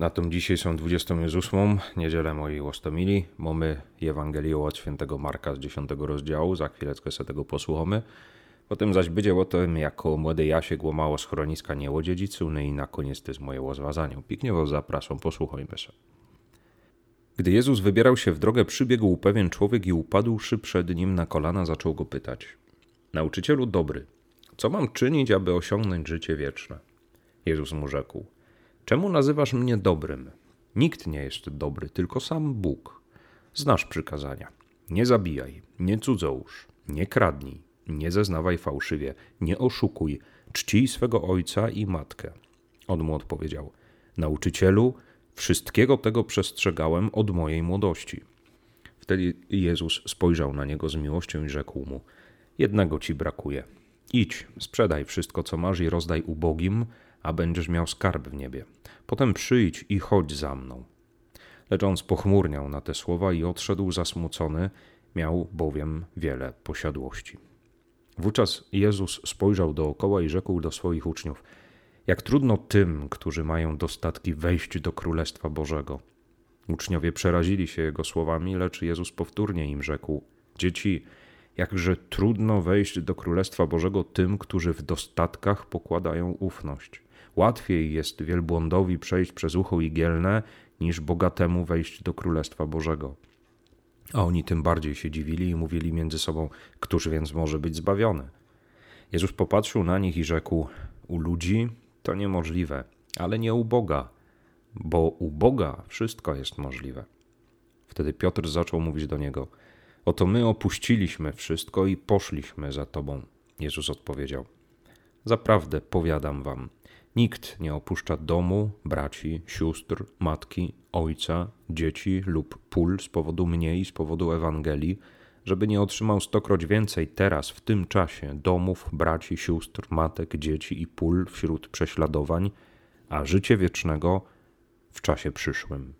Na tą dzisiejszą 28. niedzielę mojej łostomili mamy Ewangelię od świętego Marka z 10 rozdziału, za chwileczkę sobie tego posłuchamy. Potem zaś będzie o tym, jako młody Jasiek łamało schroniska niełodziedzicu, no i na koniec jest moje łozwazanie. Pięknie was zapraszam, posłuchajmy się. Gdy Jezus wybierał się w drogę, przybiegł pewien człowiek i upadłszy przed nim na kolana, zaczął go pytać: Nauczycielu dobry, co mam czynić, aby osiągnąć życie wieczne? Jezus mu rzekł: Czemu nazywasz mnie dobrym? Nikt nie jest dobry, tylko sam Bóg. Znasz przykazania. Nie zabijaj, nie cudzołóż, nie kradnij, nie zeznawaj fałszywie, nie oszukuj, czcij swego ojca i matkę. On mu odpowiedział: Nauczycielu, wszystkiego tego przestrzegałem od mojej młodości. Wtedy Jezus spojrzał na niego z miłością i rzekł mu: Jednego ci brakuje. Idź, sprzedaj wszystko, co masz i rozdaj ubogim, a będziesz miał skarb w niebie. Potem przyjdź i chodź za mną. Lecz on spochmurniał na te słowa i odszedł zasmucony, miał bowiem wiele posiadłości. Wówczas Jezus spojrzał dookoła i rzekł do swoich uczniów: Jak trudno tym, którzy mają dostatki, wejść do Królestwa Bożego. Uczniowie przerazili się jego słowami, lecz Jezus powtórnie im rzekł: Dzieci, jakże trudno wejść do Królestwa Bożego tym, którzy w dostatkach pokładają ufność. Łatwiej jest wielbłądowi przejść przez ucho igielne, niż bogatemu wejść do Królestwa Bożego. A oni tym bardziej się dziwili i mówili między sobą, któż więc może być zbawiony. Jezus popatrzył na nich i rzekł: U ludzi to niemożliwe, ale nie u Boga, bo u Boga wszystko jest możliwe. Wtedy Piotr zaczął mówić do niego: Oto my opuściliśmy wszystko i poszliśmy za Tobą. Jezus odpowiedział: Zaprawdę powiadam Wam, Nikt nie opuszcza domu, braci, sióstr, matki, ojca, dzieci lub pól z powodu mnie i z powodu Ewangelii, żeby nie otrzymał stokroć więcej teraz, w tym czasie, domów, braci, sióstr, matek, dzieci i pól wśród prześladowań, a życie wiecznego w czasie przyszłym.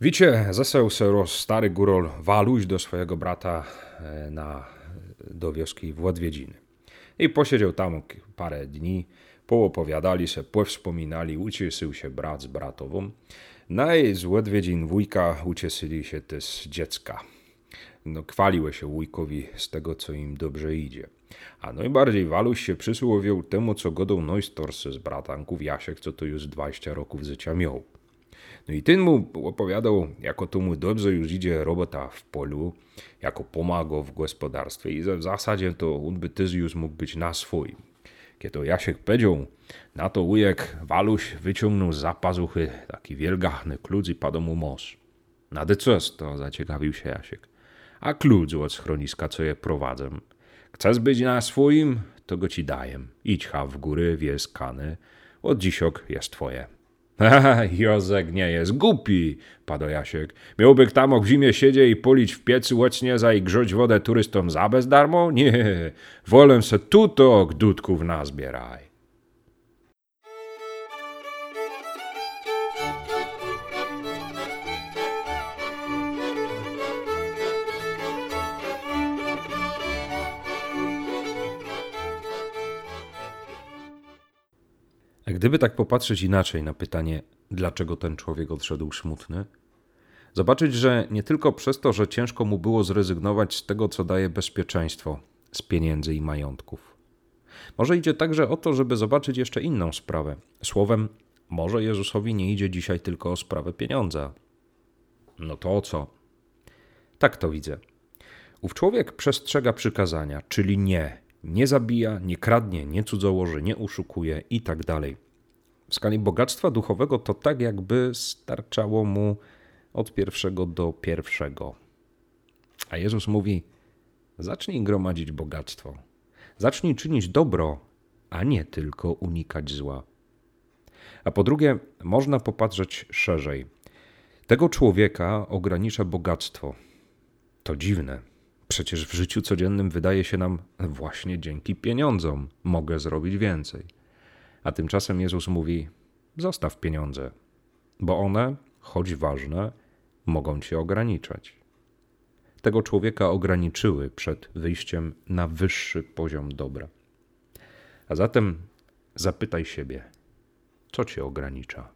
Wicie, zaseł se stary górol Waluś do swojego brata e, na, do wioski w Odwiedziny. I posiedział tam parę dni, poopowiadali se, powspominali, ucieszył się brat z bratową. No i z Odwiedzin wujka ucieszyli się też dziecka. No, chwaliły się wujkowi z tego, co im dobrze idzie. A najbardziej Waluś się przysłowił temu, co godą Neustors z bratanków Jasiek, co to już 20 roków życia miał. No i ten mu opowiadał, jako to mu dobrze już idzie robota w polu, jako pomaga w gospodarstwie i w zasadzie to on by też już mógł być na swój. Kiedy Jasiek powiedział, na to ujek Waluś wyciągnął z zapazuchy taki wielgachny klucz i padł mu mąż. Na co to zaciekawił się Jasiek. A klucz od schroniska, co je prowadzę. Chcesz być na swoim, to go ci daję. Idź ha w góry, wiesz kany. Od dzisiok jest twoje. Jozek nie jest głupi, padł Jasiek. Miałby tam w zimie siedzieć i polić w piecu łocznie za i grzać wodę turystom za bez darmo? Nie, wolę se tuto gdutków nazbieraj. Gdyby tak popatrzeć inaczej na pytanie, dlaczego ten człowiek odszedł smutny, zobaczyć, że nie tylko przez to, że ciężko mu było zrezygnować z tego, co daje bezpieczeństwo, z pieniędzy i majątków. Może idzie także o to, żeby zobaczyć jeszcze inną sprawę. Słowem, może Jezusowi nie idzie dzisiaj tylko o sprawę pieniądza. No to o co? Tak to widzę. Ów człowiek przestrzega przykazania, czyli nie, nie zabija, nie kradnie, nie cudzołoży, nie uszukuje i tak dalej. w skali bogactwa duchowego to tak, jakby starczało mu od pierwszego do pierwszego. A Jezus mówi: zacznij gromadzić bogactwo, zacznij czynić dobro, a nie tylko unikać zła. A po drugie, można popatrzeć szerzej. Tego człowieka ogranicza bogactwo. To dziwne. Przecież w życiu codziennym wydaje się nam właśnie dzięki pieniądzom mogę zrobić więcej. A tymczasem Jezus mówi: zostaw pieniądze, bo one, choć ważne, mogą cię ograniczać. Tego człowieka ograniczyły przed wyjściem na wyższy poziom dobra. A zatem zapytaj siebie, co cię ogranicza?